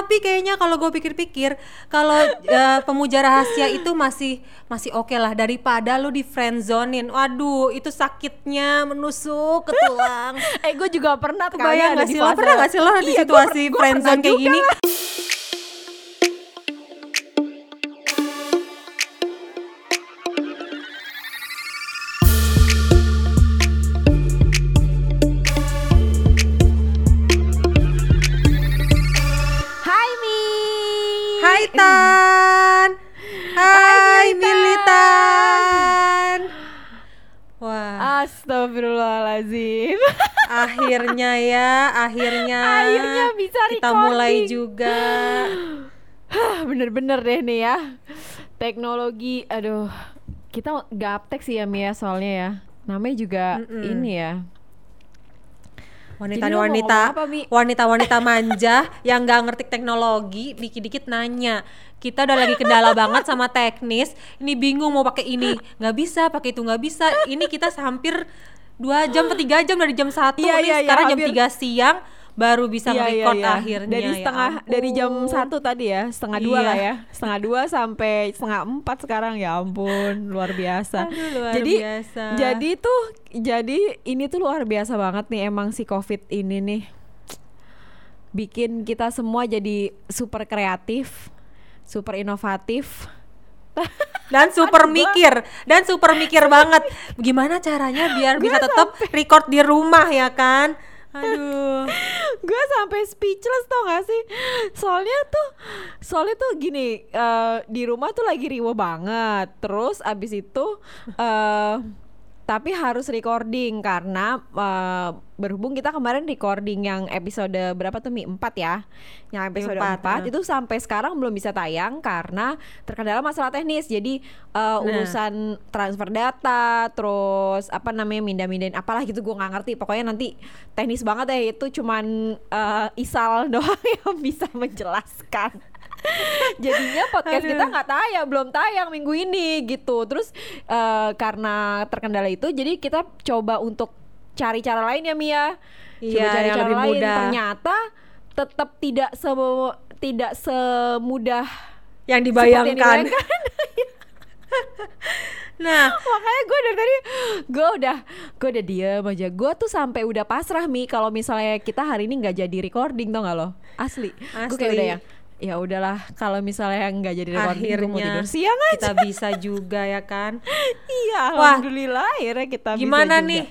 tapi kayaknya kalau gue pikir-pikir kalau uh, pemuja rahasia itu masih masih oke okay lah daripada lu di friendzonin. Waduh itu sakitnya menusuk ke tulang eh gue juga pernah kebayang gak sih lo pernah gak sih lo di iya, situasi friendzone kayak gini? lah. Astagfirullahalazim. akhirnya ya, akhirnya. Akhirnya bisa kita mulai juga. Bener-bener deh nih ya. Teknologi, aduh. Kita gaptek sih ya Mia soalnya ya. Namanya juga mm -mm. ini ya wanita-wanita wanita-wanita manja yang nggak ngerti teknologi dikit-dikit nanya. Kita udah lagi kendala banget sama teknis. Ini bingung mau pakai ini. Nggak bisa pakai itu nggak bisa. Ini kita hampir dua jam atau tiga jam dari jam satu iya, iya, iya sekarang iya, jam tiga siang baru bisa iya, iya, iya. akhirnya dari ya setengah ya dari jam satu tadi ya setengah dua iya. lah ya. Setengah dua sampai setengah empat sekarang ya ampun luar biasa. Aduh, luar jadi biasa. jadi tuh jadi ini tuh luar biasa banget nih emang si covid ini nih. Bikin kita semua jadi super kreatif super inovatif. Dan super mikir dan super mikir banget. Gimana caranya biar bisa tetap record di rumah ya kan Aduh. gue sampai speechless tau gak sih? Soalnya tuh soalnya tuh gini, uh, di rumah tuh lagi riwa banget. Terus abis itu uh, tapi harus recording karena uh, berhubung kita kemarin recording yang episode berapa tuh Mi 4 ya. Yang episode 4, 4 uh. itu sampai sekarang belum bisa tayang karena terkendala masalah teknis. Jadi uh, nah. urusan transfer data, terus apa namanya mindah-mindahin apalah gitu gue nggak ngerti. Pokoknya nanti teknis banget ya itu cuman uh, Isal doang yang bisa menjelaskan. jadinya podcast Aduh. kita nggak tayang belum tayang minggu ini gitu terus uh, karena terkendala itu jadi kita coba untuk cari cara lain ya Mia iya, coba cari cara lain mudah. ternyata tetap tidak se tidak semudah yang dibayangkan, Nah, makanya gue dari tadi gue udah gue udah diem aja. Gue tuh sampai udah pasrah mi kalau misalnya kita hari ini nggak jadi recording tau gak lo? Asli. Asli. Gue kayak udah ya ya udahlah kalau misalnya nggak jadi recording akhirnya mau tidur siang aja. kita bisa juga ya kan? Iya alhamdulillah Wah, akhirnya kita gimana bisa nih?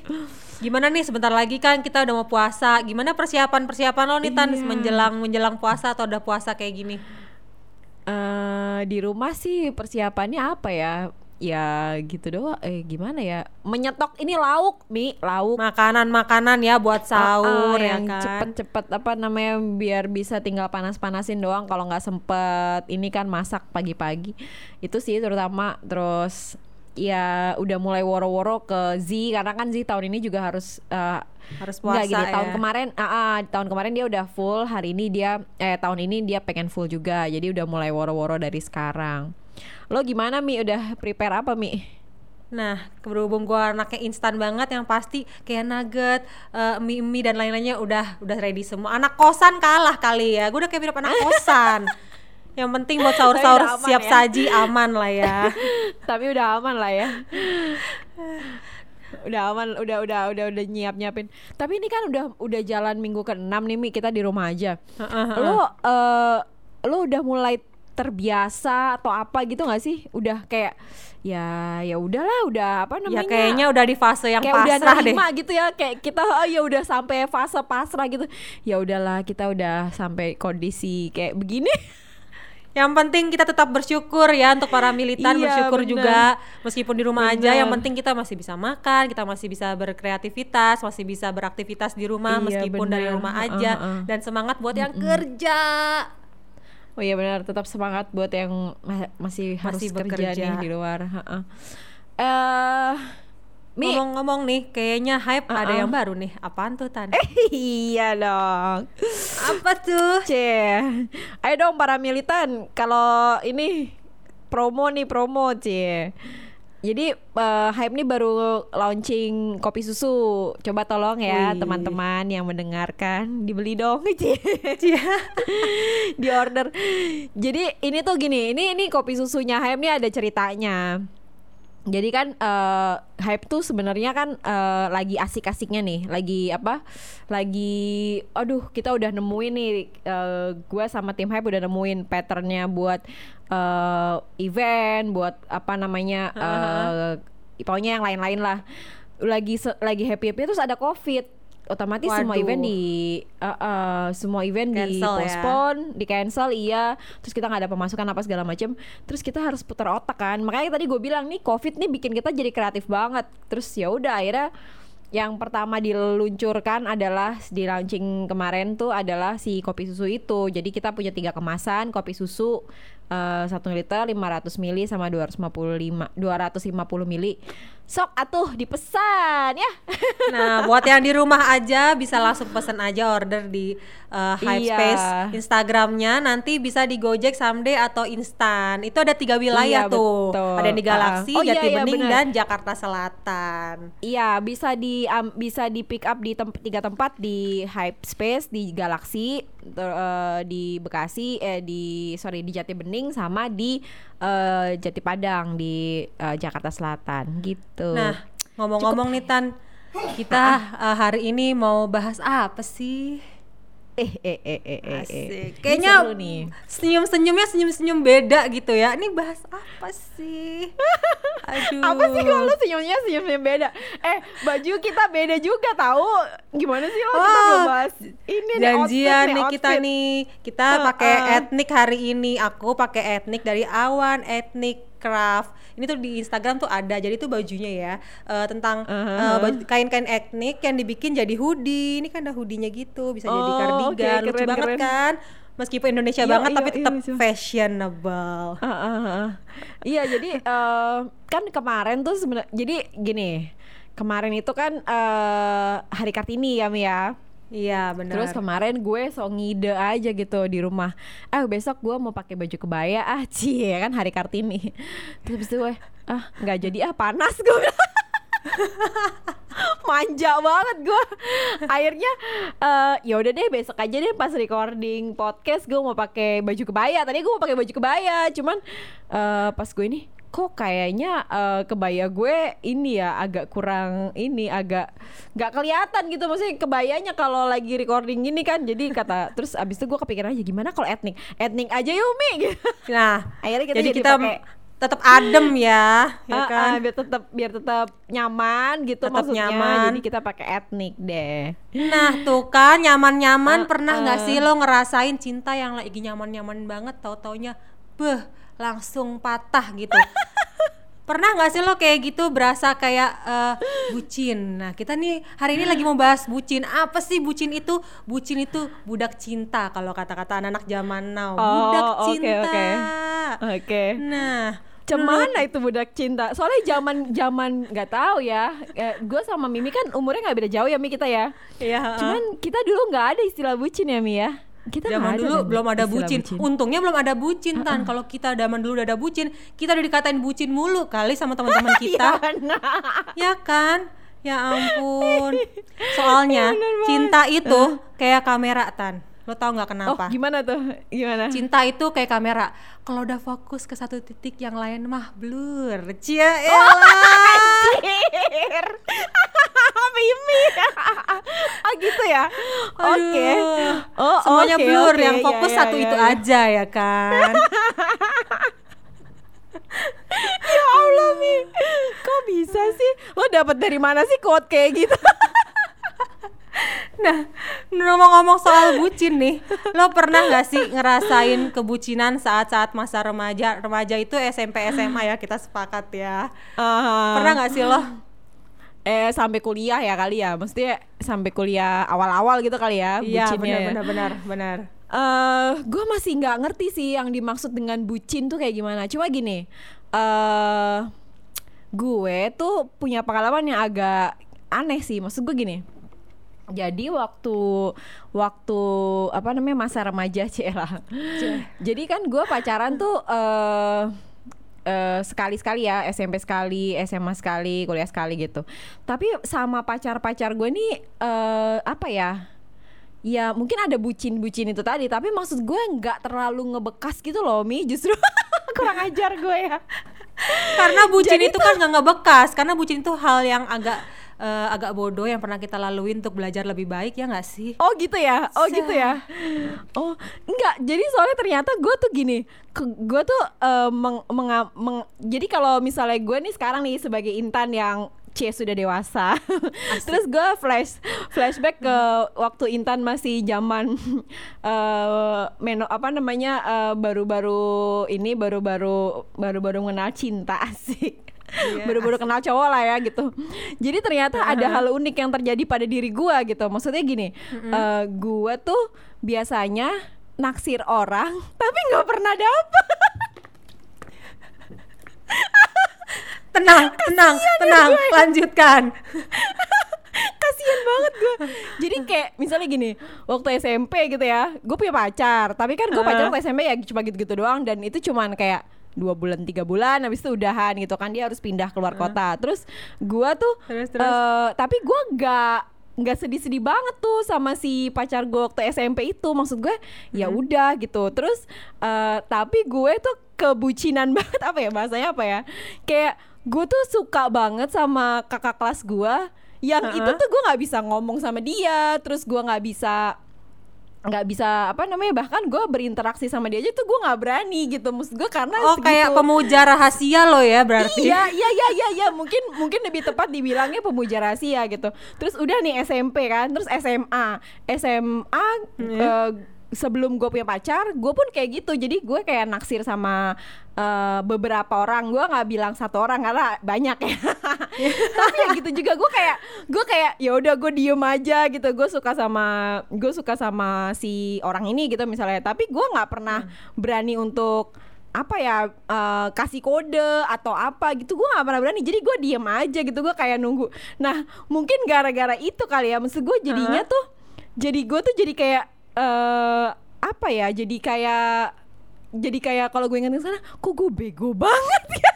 Gimana nih? Sebentar lagi kan kita udah mau puasa. Gimana persiapan persiapan lo nih tan iya. menjelang menjelang puasa atau udah puasa kayak gini? Uh, di rumah sih persiapannya apa ya ya gitu doang. Eh gimana ya? Menyetok ini lauk mi. Lauk. Makanan makanan ya buat sahur uh, uh, ya yang kan? cepet-cepet apa namanya biar bisa tinggal panas-panasin doang kalau nggak sempet. Ini kan masak pagi-pagi. Itu sih terutama. Terus ya udah mulai woro-woro ke Z karena kan Z tahun ini juga harus uh, harus puasa gini, ya. tahun kemarin uh, uh, tahun kemarin dia udah full. Hari ini dia eh tahun ini dia pengen full juga. Jadi udah mulai woro-woro dari sekarang Lo gimana Mi? Udah prepare apa Mi? Nah, berhubung gue anaknya instan banget yang pasti kayak nugget, uh, mie mie dan lain-lainnya udah udah ready semua. Anak kosan kalah kali ya. Gue udah kayak mirip anak kosan. yang penting buat sahur-sahur siap ya? saji aman lah ya. Tapi udah aman lah ya. udah aman, udah udah udah udah nyiap nyiapin. Tapi ini kan udah udah jalan minggu ke-6 nih Mi, kita di rumah aja. Uh, uh, uh. Lo uh, lo udah mulai terbiasa atau apa gitu gak sih? Udah kayak ya ya udahlah udah apa ya, namanya ya kayaknya udah di fase yang kayak pasrah udah deh gitu ya kayak kita oh ya udah sampai fase pasrah gitu ya udahlah kita udah sampai kondisi kayak begini yang penting kita tetap bersyukur ya untuk para militan iya, bersyukur bener. juga meskipun di rumah bener. aja yang penting kita masih bisa makan kita masih bisa berkreativitas masih bisa beraktivitas di rumah iya, meskipun bener. dari rumah aja uh, uh, dan semangat buat yang uh, uh. kerja Oh iya benar, tetap semangat buat yang masih harus masih kerja nih di luar. Eh, uh, ngomong-ngomong nih, kayaknya hype uh -uh. ada yang baru nih. Apaan tuh Tan? Eh, iya dong. Apa tuh? Cie. Ayo dong para militan, kalau ini promo nih promo, Cie. Jadi eh, Hype nih baru launching kopi susu. Coba tolong ya teman-teman yang mendengarkan dibeli dong, Cie. di order. Jadi ini tuh gini, ini ini kopi susunya Hype nih ada ceritanya. Jadi kan eh, hype tuh sebenarnya kan eh, lagi asik-asiknya nih, lagi apa? Lagi, aduh kita udah nemuin nih, eh, gue sama tim hype udah nemuin patternnya buat eh, event, buat apa namanya? eh, pokoknya yang lain-lain lah. Lagi lagi happy happy terus ada covid, otomatis semua Waduh. event di eh, eh, semua event di Cancel ya. postpone, di cancel iya. Terus kita nggak ada pemasukan apa segala macam terus kita harus putar otak kan. Makanya tadi gue bilang nih covid nih bikin kita jadi kreatif banget. Terus ya udah akhirnya yang pertama diluncurkan adalah di launching kemarin tuh adalah si kopi susu itu. Jadi kita punya tiga kemasan kopi susu eh, satu liter 500 mili sama 255 250 mili sok atuh dipesan ya Nah, buat yang di rumah aja bisa langsung pesen aja order di uh, Hypespace Iya. Instagramnya nanti bisa di Gojek someday atau instan. Itu ada tiga wilayah Iya, tuh. betul. Ada di Galaksi, Ah, ah. Oh, iya, Jati iya, Bening benar. dan Jakarta Selatan. Iya, bisa di am- bisa di pick up di tem- tiga tempat di Hype Space di Galaxy ter- eh, di Bekasi eh di sorry di Jati Bening sama di eh, Jati Padang di eh, Jakarta Selatan gitu. Nah, ngomong-ngomong nih Tan, kita uh, hari ini mau bahas apa sih? Eh eh eh eh eh, eh. Asik. Kayaknya nih. senyum-senyumnya senyum-senyum beda gitu ya. Ini bahas apa sih? Aduh. Apa sih kalau lu senyumnya senyumnya beda? Eh, baju kita beda juga tahu. Gimana sih lo kita Wah, belum bahas ini nih, janjian outfit nih kita outfit. nih kita Uh, pakai uh. etnik hari ini aku pakai etnik dari Awan Etnik Craft ini tuh di Instagram tuh ada jadi tuh bajunya ya eh, tentang Uh-huh. baju- kain-kain etnik yang dibikin jadi hoodie ini kan ada hoodie-nya gitu bisa jadi Oh, kardigan oke, lucu keren, banget keren. kan meskipun Indonesia Iya, banget iya, tapi iya, tetap lucu. fashionable ah, ah. Iya jadi eh, kan kemarin tuh sebenarnya jadi gini kemarin itu kan eh, hari kartini ya Mia. Iya benar Terus kemarin gue so ngide aja gitu di rumah. Ah besok gue mau pakai baju kebaya ah cie kan hari kartini. Terus gue ah nggak jadi ah panas gue. Manja banget gue. Akhirnya eh ya udah deh besok aja deh pas recording podcast gue mau pakai baju kebaya. Tadi gue mau pakai baju kebaya, cuman eh pas gue ini kok kayaknya eh, kebaya gue ini ya agak kurang ini agak nggak kelihatan gitu maksudnya kebayanya kalau lagi recording gini kan jadi kata terus abis itu gue kepikiran aja gimana kalau etnik etnik aja yuk Mi gitu. nah akhirnya kita jadi jadi kita pakai- tetap adem ya ya kan biar tetap biar tetap nyaman gitu Tetap maksudnya nyaman. jadi kita pakai etnik deh Nah tuh kan nyaman-nyaman Ah, pernah nggak ah. sih lo ngerasain cinta yang lagi nyaman-nyaman banget tahu-taunya beh langsung patah gitu. pernah nggak sih lo kayak gitu berasa kayak eh, bucin. Nah kita nih hari ini lagi mau bahas bucin. Apa sih bucin itu? Bucin itu budak cinta kalau kata-kata anak-anak zaman now. Oh, budak oke, cinta. oke. oke Nah Cemana itu budak cinta? Soalnya zaman zaman nggak tahu ya. gue sama Mimi kan umurnya nggak beda jauh ya Mi kita ya. Iya. Cuman kita dulu nggak ada istilah bucin ya Mi ya. Kita zaman ada dulu kan belum ada istilah bucin. Untungnya belum ada bucin tan. Kalau kita zaman dulu udah ada bucin, kita udah dikatain bucin mulu kali sama teman-teman kita. ya kan? Ya ampun. Soalnya cinta itu kayak kamera tan. Lo tau nggak Oh kenapa? gimana tuh? Gimana? Cinta itu kayak kamera. Kalau udah fokus ke satu titik, yang lain mah blur. Cia Oh. Anjir. Mimi. ah gitu ya. Oke. Aduh. Oh, Semuanya oke, blur, oke. yang Ya, fokus ya, satu ya, itu ya. aja ya kan. Ya Allah Mi Kok bisa sih Lo dapat dari mana sih quote kayak gitu Nah, ngomong-ngomong soal bucin nih, lo pernah nggak sih ngerasain kebucinan saat-saat masa remaja? Remaja itu SMP SMA ya, kita sepakat ya. Pernah nggak sih lo? Eh sampai kuliah ya kali ya Maksudnya sampai kuliah awal-awal gitu kali ya Iya, bucinnya benar ya. benar benar benar. eh gue masih nggak ngerti sih yang dimaksud dengan bucin tuh kayak gimana. Cuma gini, eh gue tuh punya pengalaman yang agak aneh sih. Maksud gue gini. Jadi waktu waktu apa namanya masa remaja lah. Jadi kan gue pacaran tuh eh eh, sekali-sekali ya SMP sekali, SMA sekali, kuliah sekali gitu. Tapi sama pacar-pacar gue nih eh, apa ya? Ya mungkin ada bucin-bucin itu tadi, tapi maksud gue nggak terlalu ngebekas gitu loh Mi. Justru kurang ajar gue ya. karena bucin Jadi itu kan nggak ngebekas karena bucin itu hal yang agak eh, agak bodoh yang pernah kita lalui untuk belajar lebih baik ya nggak sih? Oh gitu ya, oh Sa- gitu ya. Oh enggak, jadi soalnya ternyata gue tuh gini, gue tuh eh, meng, menga- meng- jadi kalau misalnya gue nih sekarang nih sebagai intan yang C sudah dewasa, terus gue flash flashback ke waktu intan masih zaman eh meno apa namanya baru-baru ini baru-baru baru-baru mengenal cinta asik. Iya, baru-baru kenal cowok lah ya gitu. Jadi ternyata ada hal unik yang terjadi pada diri gua gitu. Maksudnya gini, eh, gua tuh biasanya naksir orang tapi nggak pernah dapet. tenang tenang tenang lanjutkan Kasian banget gue. Jadi kayak misalnya gini, waktu SMP gitu ya, gue punya pacar. Tapi kan gue pacaran waktu SMP ya cuma gitu-gitu doang dan itu cuman kayak dua bulan tiga bulan habis itu udahan gitu kan dia harus pindah keluar kota. Terus gua tuh Terus, terus? eh, tapi gua nggak nggak sedih-sedih banget tuh sama si pacar gue waktu SMP itu. Maksud gue ya udah gitu. Terus eh, tapi gue tuh kebucinan banget apa ya bahasanya apa ya? Kayak gue tuh suka banget sama kakak kelas gue yang Heeh. itu tuh gue nggak bisa ngomong sama dia. Terus gue nggak bisa nggak bisa apa namanya bahkan gue berinteraksi sama dia aja tuh gue nggak berani gitu. Maksud gue karena oh kayak segitu- pemuja rahasia lo ya berarti. Iya, iya, iya, iya, iya. Mungkin mungkin lebih tepat dibilangnya pemuja rahasia gitu. Terus udah nih SMP kan, terus SMA, SMA eh, sebelum gue punya pacar, gue pun kayak gitu. Jadi gue kayak naksir sama eh, beberapa orang. Gue nggak bilang satu orang karena banyak ya. Tapi ya gitu juga gue kayak gue kayak ya udah gue diem aja gitu. Gue suka sama gue suka sama si orang ini gitu misalnya. Tapi gue nggak pernah berani untuk apa ya eh, kasih kode atau apa gitu gue nggak pernah berani jadi gue diem aja gitu gue kayak nunggu nah mungkin gara-gara itu kali ya maksud gue jadinya tuh jadi gue tuh jadi kayak eh apa ya jadi kayak jadi kayak kalau gue ingat sana kok gue bego banget ya?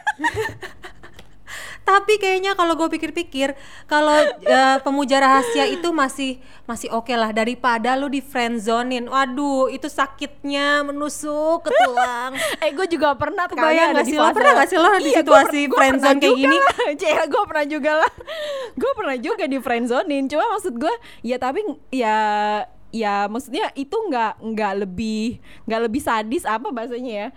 Tapi kayaknya kalau gue pikir-pikir kalau eh, pemuja rahasia itu masih masih oke lah daripada lu di friendzonin waduh itu sakitnya menusuk ke tulang eh gue juga pernah Kebayang di sih lo? Pernah nggak sih lo di Iya, gua situasi per- gua friendzone kayak gini? Cek, gue pernah juga lah. Gue pernah juga di friendzonin cuma maksud gue ya tapi ya ya maksudnya itu nggak nggak lebih nggak lebih sadis apa bahasanya ya?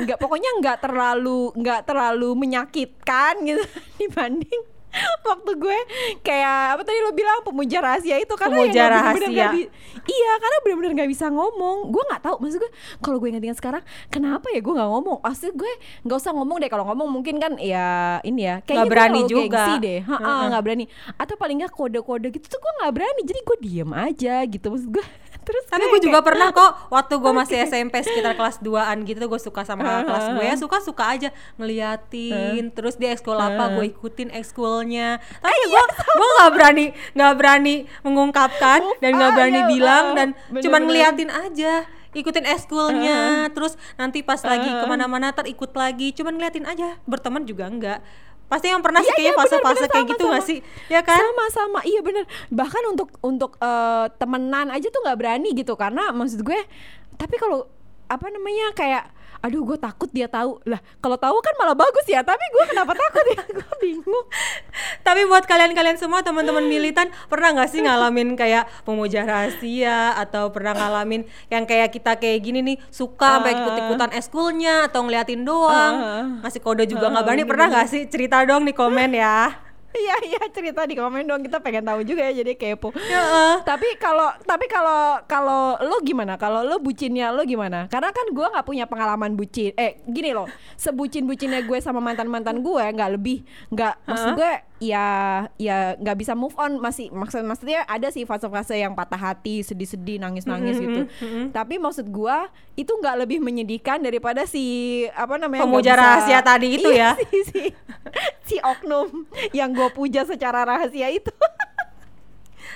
Nggak pokoknya nggak terlalu nggak terlalu menyakitkan gitu dibanding waktu gue kayak apa tadi lo bilang pemuja rahasia itu karena Pemuja ya nggak bener-bener rahasia. nggak bi- iya karena benar-benar nggak bisa ngomong. Gue nggak tahu maksud gue kalau gue ingat-ingat sekarang kenapa ya gue nggak ngomong? Pasti gue nggak usah ngomong deh kalau ngomong mungkin kan ya ini ya kayaknya gue berani juga. gengsi deh. Nggak berani. Atau paling nggak kode-kode gitu tuh gue nggak berani jadi gue diem aja gitu maksud gue terus tapi gue juga pernah kok waktu gue masih SMP sekitar kelas 2an gitu gue suka sama kakak kelas gue ya suka suka aja ngeliatin terus dia ekskul apa gue ikutin ekskulnya. Tapi gue gue nggak berani nggak berani mengungkapkan dan nggak berani iya, bilang ah, dan bener-bener. cuman ngeliatin aja ikutin ekskulnya. Terus nanti pas lagi ke mana-mana ntar ikut lagi. Cuman ngeliatin aja berteman juga enggak pasti yang pernah sih Iya, kayaknya iya, fase-fase kayak sama, gitu sama. sih? Ya kan? Sama-sama iya bener bahkan untuk untuk eh, temenan aja tuh nggak berani gitu. Karena maksud gue tapi kalau apa namanya kayak aduh gue takut dia tahu. Lah kalau tahu kan malah bagus ya tapi gue kenapa takut ya? Gue bingung. Tapi buat kalian-kalian semua teman-teman militan pernah nggak sih ngalamin kayak pemuja rahasia atau pernah ngalamin yang kayak kita kayak gini nih suka sampai Ah. ikut-ikutan eskulnya atau ngeliatin doang? Ah. ngasih kode juga nggak Ah, berani pernah nggak sih? Cerita dong di komen ya iya iya cerita di komen dong. Kita pengen tahu juga ya jadi kepo. Tapi kalau tapi kalau kalau lo gimana? Kalau lo bucinnya lo gimana? Karena kan gue nggak punya pengalaman bucin. Eh gini loh. Sebucin bucinnya gue sama mantan mantan gue nggak lebih nggak maksud gue ya ya nggak bisa move on masih maksud maksudnya ada sih fase-fase yang patah hati sedih-sedih nangis-nangis Mm-hmm, gitu tapi maksud gue itu nggak lebih menyedihkan daripada si apa namanya Pemuja bisa- rahasia tadi itu Iya, ya? si, si, si oknum yang gue puja secara rahasia itu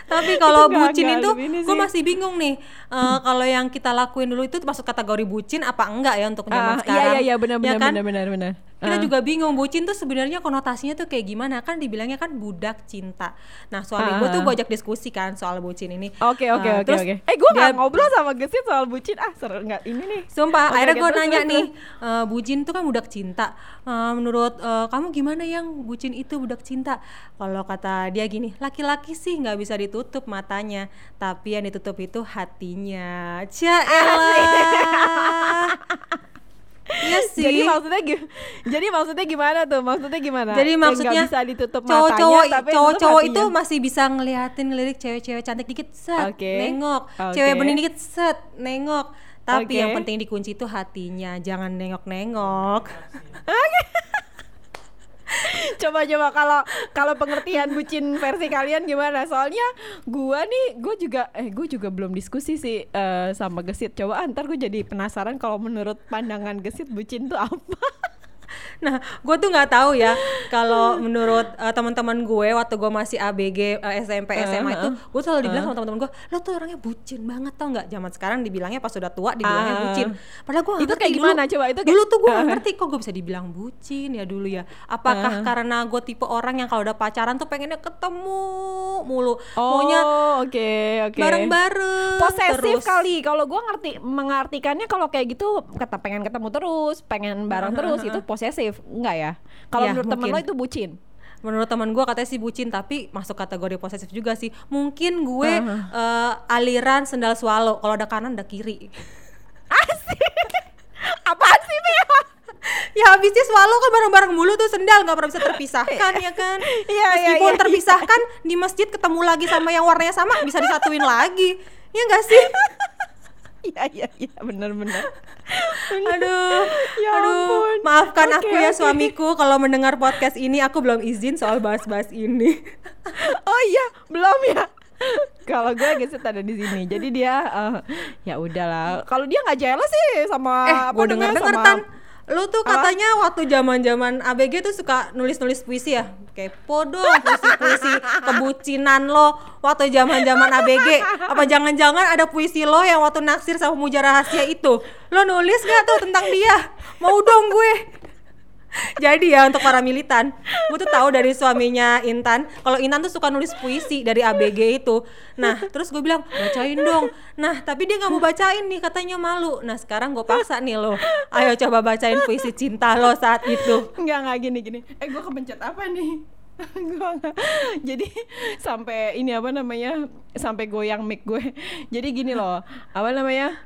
Tapi kalau bucin itu gue sih. masih bingung nih Eh, kalau yang kita lakuin dulu itu masuk kategori bucin apa enggak ya untuk zaman Ah, sekarang Iya iya iya benar Ya benar kan? benar benar benar. Kita Ah. juga bingung bucin tuh sebenarnya konotasinya tuh kayak gimana kan dibilangnya kan budak cinta nah suami gue tuh gue ajak diskusi kan soal bucin ini Oke oke Ah, oke terus oke. Eh gue nggak ngobrol sama Gesit soal bucin ah seru nggak ini nih. Sumpah, Oke, akhirnya oke, gue nanya terus, nih, "Eh, bucin tuh kan budak cinta. Eh, menurut eh, kamu gimana yang bucin itu budak cinta? Kalau kata dia gini, laki-laki sih nggak bisa ditutup matanya, tapi yang ditutup itu hatinya. Elah. Iya sih. Jadi maksudnya jadi maksudnya gimana tuh? Maksudnya gimana? Jadi maksudnya bisa ditutup cowok-cowok matanya, tapi cowok, cowok itu hatinya. masih bisa ngeliatin lirik cewek-cewek cantik dikit set Oke. nengok Oke. cewek bening dikit set nengok tapi Oke. yang penting dikunci itu hatinya jangan nengok-nengok coba coba kalau kalau pengertian bucin versi kalian gimana? Soalnya gua nih gue juga eh gue juga belum diskusi sih eh, sama Gesit. Coba ah, ntar gue jadi penasaran kalau menurut pandangan Gesit bucin tuh apa? Nah, gue tuh nggak tahu ya kalau menurut uh, teman-teman gue waktu gue masih ABG uh, SMP SMA itu, gue selalu dibilang sama teman-teman gue, lo tuh orangnya bucin banget tau nggak? Zaman sekarang dibilangnya pas sudah tua dibilangnya Ah. bucin. Padahal gue Itu kayak gimana? Coba, itu kayak- dulu tuh gue ngerti kok gue bisa dibilang bucin ya dulu ya. Apakah karena gue tipe orang yang kalau udah pacaran tuh pengennya ketemu mulu, maunya Oh, oke oke. bareng-bareng. posesif terus. kali kalau gua ngerti mengartikannya kalau kayak gitu kata pengen ketemu terus pengen bareng terus itu posesif enggak ya kalau Ya, menurut temen mungkin. lo itu bucin Menurut teman gue katanya sih bucin tapi masuk kategori posesif juga sih. Mungkin gue eh, aliran sendal swallow. Kalau ada kanan ada kiri. apa sih Bea? ya habisnya swallow kan bareng-bareng mulu tuh sendal nggak pernah bisa terpisahkan ya kan. Iya, iya, Meskipun iya, terpisahkan di masjid ketemu lagi sama yang warnanya sama bisa disatuin lagi. Ya enggak sih? iya iya iya benar benar Aduh, Ya aduh, ampun. maafkan Oke, aku ya oke. suamiku kalau mendengar podcast ini aku belum izin soal bahas-bahas ini. oh iya belum ya kalau gue gesit ada di sini jadi dia eh, ya udahlah kalau dia nggak jealous sih sama eh, apa namanya, denger sama- tan lu tuh katanya waktu zaman zaman ABG tuh suka nulis nulis puisi ya? Kepo dong puisi puisi kebucinan lo waktu zaman zaman ABG apa jangan jangan ada puisi lo yang waktu naksir sama muja rahasia itu? Lo nulis gak tuh tentang dia? Mau dong gue jadi ya untuk para militan gue tuh tahu dari suaminya Intan kalau Intan tuh suka nulis puisi dari ABG itu nah terus gue bilang bacain dong nah tapi dia nggak mau bacain nih katanya malu nah sekarang gue paksa nih lo ayo coba bacain puisi cinta lo saat itu Enggak enggak gini gini. Eh gua kepencet apa nih? nggak. Jadi sampai ini apa namanya? Sampai goyang mic gue. Jadi gini loh. Apa namanya?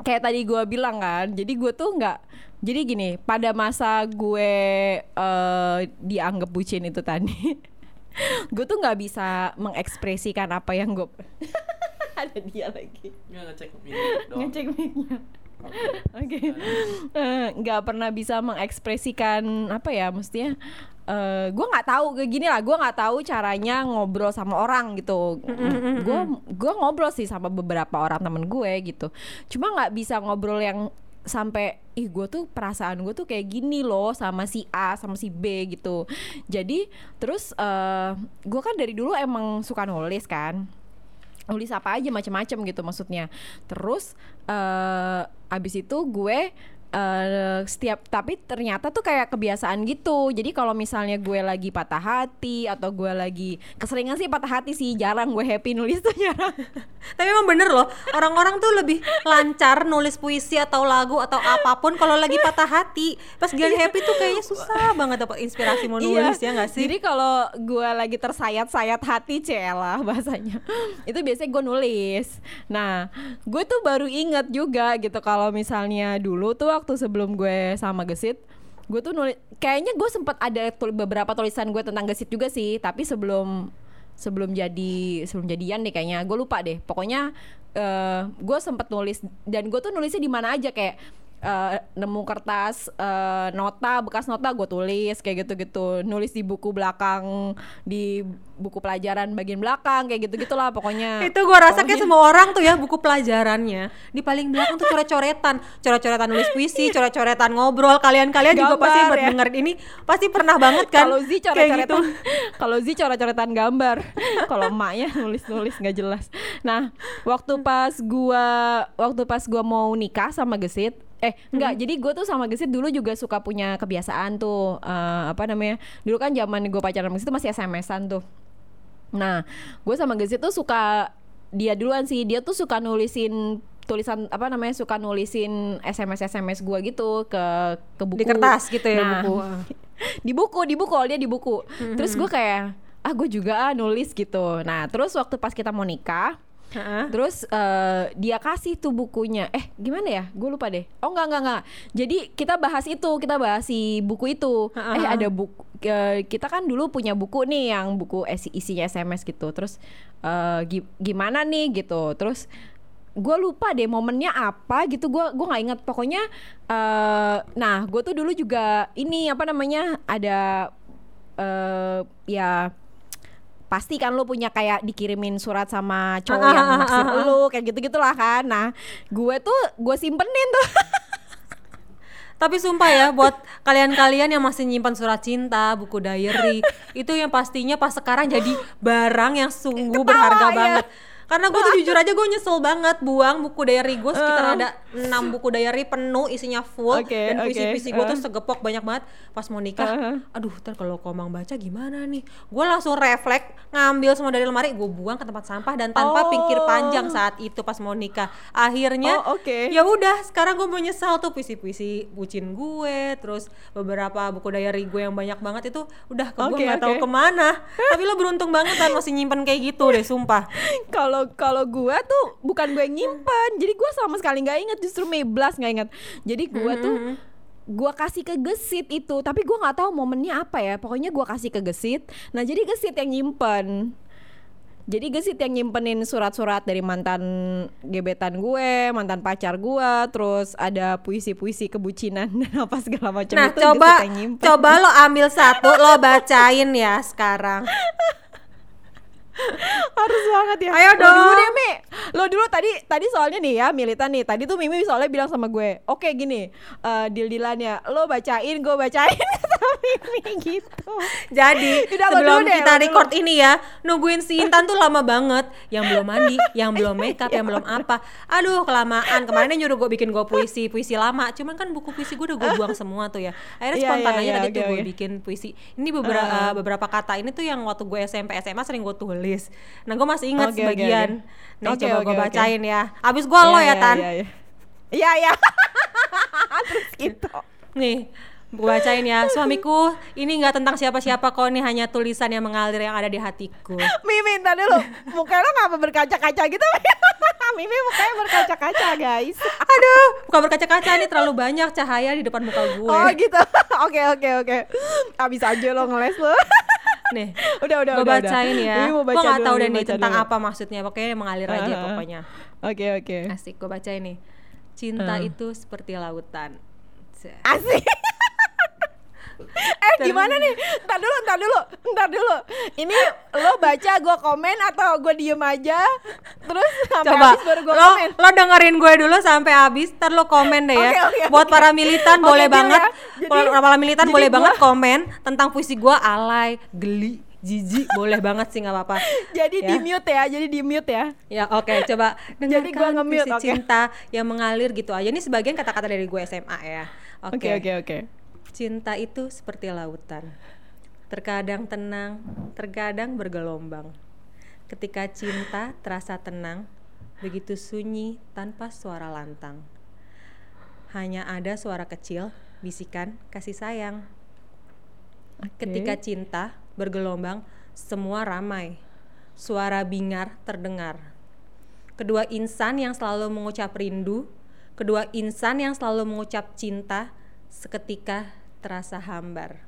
Kayak tadi gua bilang kan. Jadi gue tuh nggak jadi gini, pada masa gue eh, dianggap bucin itu tadi, gue tuh nggak bisa mengekspresikan apa yang gue ada dia lagi Nggak ngecek doang. ngecek mic-nya. Oke, Eh, nggak pernah bisa mengekspresikan apa ya, mestinya eh gue nggak tahu gini lah, gue nggak tahu caranya ngobrol sama orang gitu. Gue gue ngobrol sih sama beberapa orang temen gue gitu, cuma nggak bisa ngobrol yang sampai ih gue tuh perasaan gue tuh kayak gini loh sama si A sama si B gitu. Jadi terus eh gue kan dari dulu emang suka nulis kan nulis apa aja macam-macam gitu maksudnya terus eh abis itu gue eh setiap tapi ternyata tuh kayak kebiasaan gitu. Jadi kalau misalnya gue lagi patah hati atau gue lagi keseringan sih patah hati sih jarang gue happy nulis tuh jarang. Tapi emang bener loh orang-orang tuh lebih lancar nulis puisi atau lagu atau apa pun kalau lagi patah hati. Pas giliran happy tuh kayaknya susah banget dapat inspirasi mau nulis ya nggak sih? Iya. Jadi kalau gue lagi tersayat-sayat hati celah bahasanya. Itu biasanya gue nulis. Nah, gue tuh baru inget juga gitu kalau misalnya dulu tuh waktu sebelum gue sama Gesit gue tuh nulis kayaknya gue sempat ada tul- beberapa tulisan gue tentang Gesit juga sih tapi sebelum sebelum jadi sebelum jadian deh kayaknya gue lupa deh. Pokoknya eh gue sempet nulis dan gue tuh nulisnya di mana aja kayak eh, nemu kertas eh, nota bekas nota gue tulis kayak gitu-gitu. Nulis di buku belakang di buku pelajaran bagian belakang kayak gitu gitulah pokoknya. Itu gua rasa kayak semua orang tuh ya buku pelajarannya. Di paling belakang tuh coret-coretan. Coret-coretan nulis puisi coret-coretan ngobrol. Kalian-kalian juga Gambar, pasti ya. buat dengerin ini pasti pernah banget kan? Kalau Zi kayak coret-coretan gitu kalau Zi coret-coretan gambar. Kalau emaknya nulis-nulis nggak jelas. Nah waktu pas gua waktu pas gua mau nikah sama Gesit Eh enggak, jadi gue tuh sama Gesit dulu juga suka punya kebiasaan tuh eh, apa namanya? Dulu kan zaman gue pacaran sama Gesit tuh masih SMS-an tuh. Nah, gue sama Gesit tuh suka dia duluan sih. Dia tuh suka nulisin tulisan apa namanya suka nulisin SMS SMS gue gitu ke ke buku Di kertas gitu ya, Nah, buku. di buku di buku dia di buku terus gue kayak ah gue juga ah nulis gitu nah terus waktu pas kita mau nikah Heeh. Terus eh, dia kasih tuh bukunya. Eh gimana ya? Gue lupa deh. Oh enggak enggak enggak. Jadi kita bahas itu, kita bahas si buku itu. Eh ada buku eh, kita kan dulu punya buku nih yang buku isi isinya SMS gitu. Terus eh, gi- gimana nih gitu. Terus gue lupa deh momennya apa gitu gue gua nggak ingat pokoknya eh nah gue tuh dulu juga ini apa namanya ada eh ya pasti kan lu punya kayak dikirimin surat sama cowok Ah, yang ah, ah, naksir ah, ah. lu kayak gitu gitulah kan nah gue tuh gue simpenin tuh Tapi sumpah ya buat kalian-kalian yang masih nyimpan surat cinta, buku diary, itu yang pastinya pas sekarang jadi barang yang sungguh Ketawa, berharga ya. banget. Karena gue tuh jujur aja gue nyesel banget buang buku diary gue sekitar Uh. ada 6 buku diary penuh isinya full Oke, dan puisi-puisi gue tuh uh. segepok banyak banget pas mau nikah. Uh-huh. Aduh, ntar kalau komang baca gimana nih? Gue langsung refleks ngambil semua dari lemari, gue buang ke tempat sampah dan tanpa Oh. pikir panjang saat itu pas mau nikah. Akhirnya Oh, oke. ya udah sekarang gue mau nyesal tuh puisi-puisi bucin gue terus beberapa buku diary gue yang banyak banget itu udah ke gue Oke, nggak tahu oke. ke mana tapi lo beruntung banget kan masih nyimpen kayak gitu deh sumpah kalau kalau gue tuh bukan gue yang nyimpen. Jadi gue sama sekali nggak inget justru Meblas nggak inget jadi gue tuh gue kasih ke gesit itu. Tapi gue nggak tahu momennya apa ya. Pokoknya gue kasih ke gesit. Nah jadi gesit yang nyimpen. Jadi gesit yang nyimpenin surat-surat dari mantan gebetan gue, mantan pacar gue, terus ada puisi-puisi kebucinan dan apa segala macam nah itu coba Gesit yang nyimpen. coba lo ambil satu lo bacain ya sekarang harus banget ya. Ayo Lo dulu dong. deh, Mi. Lo dulu tadi tadi soalnya nih ya, militan nih. Tadi tuh Mimi soalnya bilang sama gue, "Oke, gini, eh deal-dealannya. Lo bacain, gue bacain." Mimi gitu. Jadi Udah, lo sebelum dulu deh, kita lo dulu. record ini ya nungguin si Intan tuh lama banget yang belum mandi yang belum makeup yang belum apa aduh kelamaan kemarin dia nyuruh gue bikin gue puisi puisi lama cuman kan buku puisi gue udah gue buang semua tuh ya akhirnya Iya, spontan iya, aja iya, tadi tuh oke, gue oke. bikin puisi ini beberapa Ah. beberapa kata ini tuh yang waktu gue SMP SMA sering gue tulis nah gue masih ingat oke, sebagian oke. nih Oke, coba oke, gue bacain ya abis gue lo ya Tan Iya, iya. Iya, iya. Terus gitu. Nih, gue bacain ya. Suamiku, ini nggak tentang siapa-siapa kok, ini hanya tulisan yang mengalir yang ada di hatiku. Mimi, ntar dulu. Mukanya lo ngapa berkaca-kaca gitu? Mimi mukanya berkaca-kaca, guys. Aduh, bukan berkaca-kaca nih terlalu banyak cahaya di depan muka gue. Oh gitu. Oke oke oke. Abis aja lo ngeles lo. Nih, udah udah gue udah. bacain udah. ya. Gue baca nggak dulu, tahu deh nih tentang dulu. apa maksudnya. Pokoknya mengalir aja Ah, ah. pokoknya. Oke oke. Asik, gue bacain nih. Cinta Ah. itu seperti lautan. Asik. Eh gimana nih? Ntar dulu, ntar dulu, ntar dulu. Ini lo baca, gue komen atau gue diem aja? Terus sampai Coba habis baru gue lo, komen. lo dengerin gue dulu sampai habis, ntar lo komen deh ya. Oke, oke, Buat oke. para militan Oke, boleh deal banget, ya. Jadi- para militan jadi boleh gua- banget komen tentang puisi gue alay, geli, jijik, boleh banget sih nggak apa-apa. Jadi Ya. di mute ya, jadi di mute ya. Ya oke coba Jadi gua puisi oke. cinta yang mengalir gitu aja. Ini sebagian kata-kata dari gue SMA ya. Oke. Oke oke oke. Cinta itu seperti lautan. Terkadang tenang, terkadang bergelombang. Ketika cinta terasa tenang, begitu sunyi tanpa suara lantang. Hanya ada suara kecil, bisikan kasih sayang. Oke. Ketika cinta bergelombang, semua ramai. Suara bingar terdengar. Kedua insan yang selalu mengucap rindu, kedua insan yang selalu mengucap cinta, seketika terasa hambar.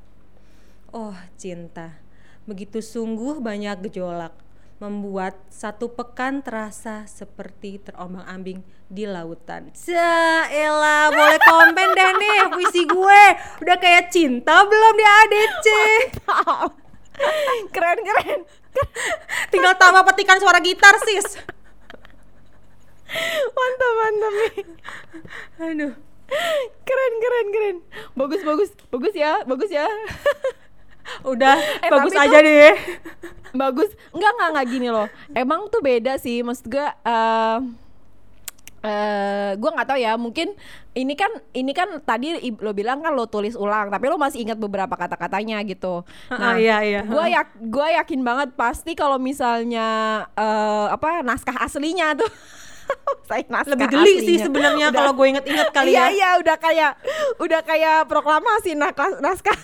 Oh, cinta. Begitu sungguh banyak gejolak, membuat satu pekan terasa seperti terombang-ambing di lautan. Elah, boleh komen deh nih puisi gue. Udah kayak cinta belum di ADC? keren keren. Tinggal tambah petikan suara gitar, sis. Mantap mantap nih. Aduh. Keren keren keren. Bagus bagus bagus ya bagus ya. Udah, Eh, bagus aja deh. bagus. Enggak enggak enggak gini loh. Emang tuh beda sih maksud gue. eh, eh gue nggak tahu ya mungkin ini kan ini kan tadi lo bilang kan lo tulis ulang tapi lo masih ingat beberapa kata-katanya gitu Ah, iya, iya. gue yak gue yakin banget pasti kalau misalnya eh apa naskah aslinya tuh saya naskah Lebih geli sih aslinya. sebenarnya Udah- kalau gue inget-inget kali iya ya. iya udah kayak udah kayak proklamasi naskah naskah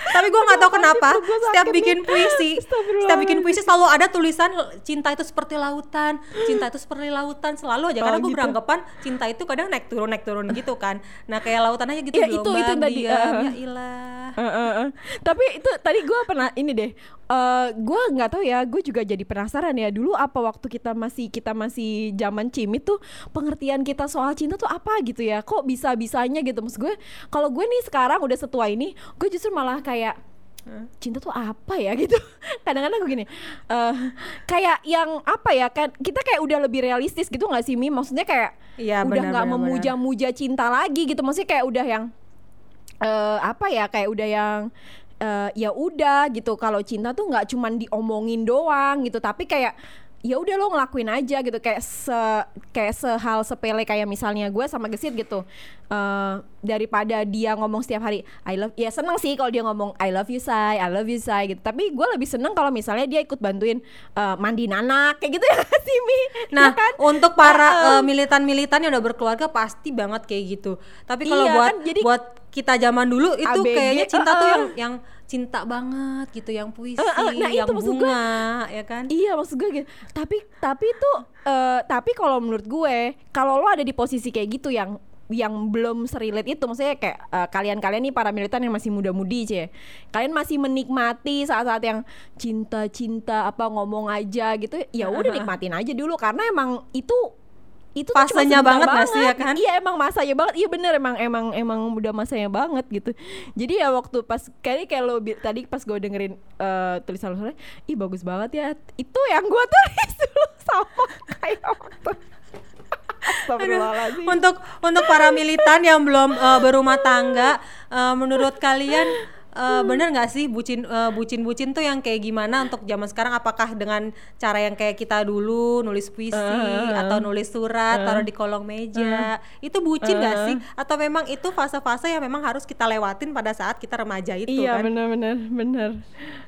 Tapi gue nggak tahu Kenapa sih setiap bikin nih? puisi, setiap bikin puisi selalu ada tulisan cinta itu seperti lautan, cinta itu seperti lautan selalu aja karena Oh, gue gitu. beranggapan cinta itu kadang naik turun naik turun gitu kan. Nah kayak lautan aja gitu Iya, itu- itu tadi, uh. ya ilah. Eh, eh. Tapi itu tadi gue pernah ini deh. eh gue nggak tahu ya. Gue juga jadi penasaran ya. Dulu apa waktu kita masih kita masih zaman cimit tuh pengertian kita soal cinta tuh apa gitu ya? Kok bisa bisanya gitu? Maksud gue kalau gue nih sekarang udah setua ini, gue justru malah kayak cinta tuh apa ya gitu kadang-kadang gue gini eh kayak yang apa ya kan kita kayak udah lebih realistis gitu nggak sih Mi maksudnya kayak Iya, udah nggak memuja-muja cinta lagi gitu maksudnya kayak udah yang eh apa ya kayak udah yang eh, ya udah gitu. Kalau cinta tuh nggak cuman diomongin doang gitu tapi kayak ya udah lo ngelakuin aja gitu kayak se kayak sehal sepele kayak misalnya gue sama Gesit gitu eh daripada dia ngomong setiap hari I love ya seneng sih kalau dia ngomong I love you say I love you say gitu tapi gue lebih seneng kalau misalnya dia ikut bantuin eh, mandiin anak kayak gitu ya sih Mi Nah, Ya kan? untuk para eh, militan-militan yang udah berkeluarga pasti banget kayak gitu. Tapi kalau Iya, buat kan, jadi- buat kita zaman dulu itu ABG, kayaknya cinta tuh heeh. yang yang cinta banget gitu, yang puisi, Heeh, nah yang itu maksud gue. bunga, ya kan? Iya maksud gue gitu. Tapi tapi tuh eh, tapi kalau menurut gue kalau lo ada di posisi kayak gitu yang yang belum serilet itu maksudnya kayak eh, kalian-kalian nih para militan yang masih muda-mudi cie kalian masih menikmati saat-saat yang cinta-cinta apa ngomong aja gitu ya udah nikmatin aja dulu karena emang itu itu Fasenya sebentar banget nggak sih, ya kan? Iya emang masanya banget. Iya bener emang emang emang udah masanya banget gitu. Jadi ya waktu pas kayaknya kayak lo tadi pas gue dengerin eh, tulisan lo ih bagus banget ya. Itu yang gue tulis dulu sama kayak waktu. Untuk untuk para militan yang belum eh, berumah tangga, eh, menurut kalian eh, bener nggak sih bucin eh, bucin-bucin tuh yang kayak gimana untuk zaman sekarang? Apakah dengan cara yang kayak kita dulu nulis puisi Eh, atau nulis surat taruh di kolong meja itu bucin nggak Eh. sih? Atau memang itu fase-fase yang memang harus kita lewatin pada saat kita remaja itu Iya kan? bener bener bener.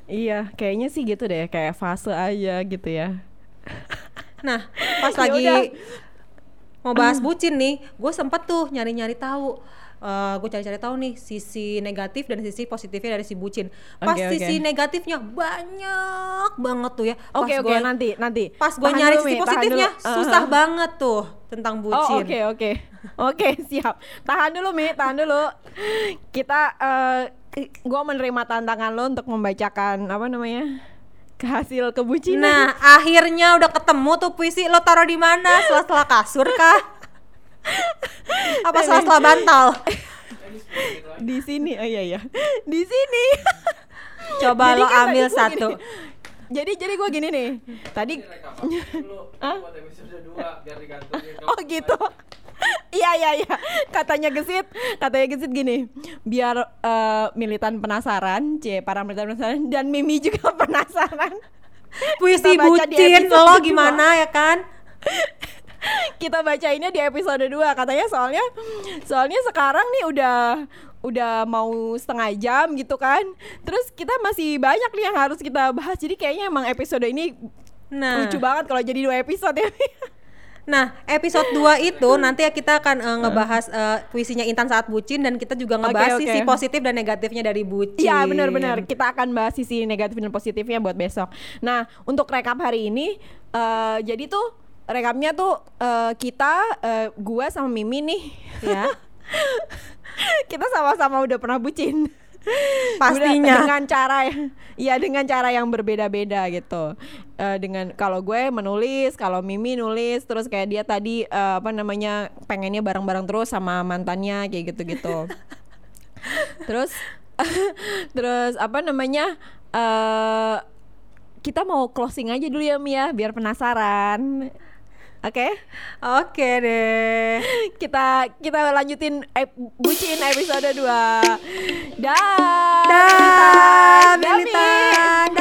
Iya kayaknya sih gitu deh kayak fase aja gitu ya. Nah, pas Ya lagi mau bahas bucin nih, gue sempet tuh nyari-nyari tahu. Gue cari-cari tahu nih sisi negatif dan sisi positifnya dari si bucin. Pas oke. sisi negatifnya banyak banget tuh ya. Oke oke gua- nanti nanti. Pas gue nyari dulu, sisi positifnya. Uh-huh. susah banget tuh tentang Oh bucin. oke oke oke siap tahan dulu mi tahan dulu kita eh gue menerima tantangan lo untuk membacakan apa namanya hasil kebucinan Nah, akhirnya udah ketemu tuh puisi lo taruh di mana? Sela-sela kasur kah? Apa sela-sela bantal? di sini. Oh iya iya. Di sini. Coba Jadi lo kan ambil satu. gini. jadi jadi gue gini nih. Tadi Hah? buat episode 2 biar digantungin oh gitu. Iya iya iya. Katanya gesit. Katanya gesit gini. Biar eh, militan penasaran c para militan penasaran dan Mimi juga penasaran. Puisi bucin lo gimana ya kan? Kita bacainnya di episode 2 katanya soalnya soalnya sekarang nih udah udah mau setengah jam gitu kan terus kita masih banyak nih yang harus kita bahas jadi kayaknya emang episode ini Nah, lucu banget kalau jadi dua episode ya nah episode 2 itu nanti ya kita akan eh, ngebahas eh, puisinya Intan saat bucin dan kita juga ngebahas Oke, oke. sisi positif dan negatifnya dari bucin. Iya benar-benar kita akan bahas sisi negatif dan positifnya buat besok. Nah untuk rekap hari ini, eh, jadi tuh rekamnya tuh eh, kita, eh, gua sama Mimi nih, Ya. kita sama-sama udah pernah bucin. Pastinya. Udah dengan cara ya dengan cara yang berbeda-beda gitu. Eh, dengan kalau gue menulis, kalau Mimi nulis, terus kayak dia tadi eh, apa namanya pengennya bareng-bareng terus sama mantannya kayak gitu-gitu. terus terus apa namanya eh kita mau closing aja dulu ya Mia biar penasaran. Oke, Oke deh. kita kita lanjutin ep- bucin episode 2 Dah. Dah, Militan. Dah, Mi. militan.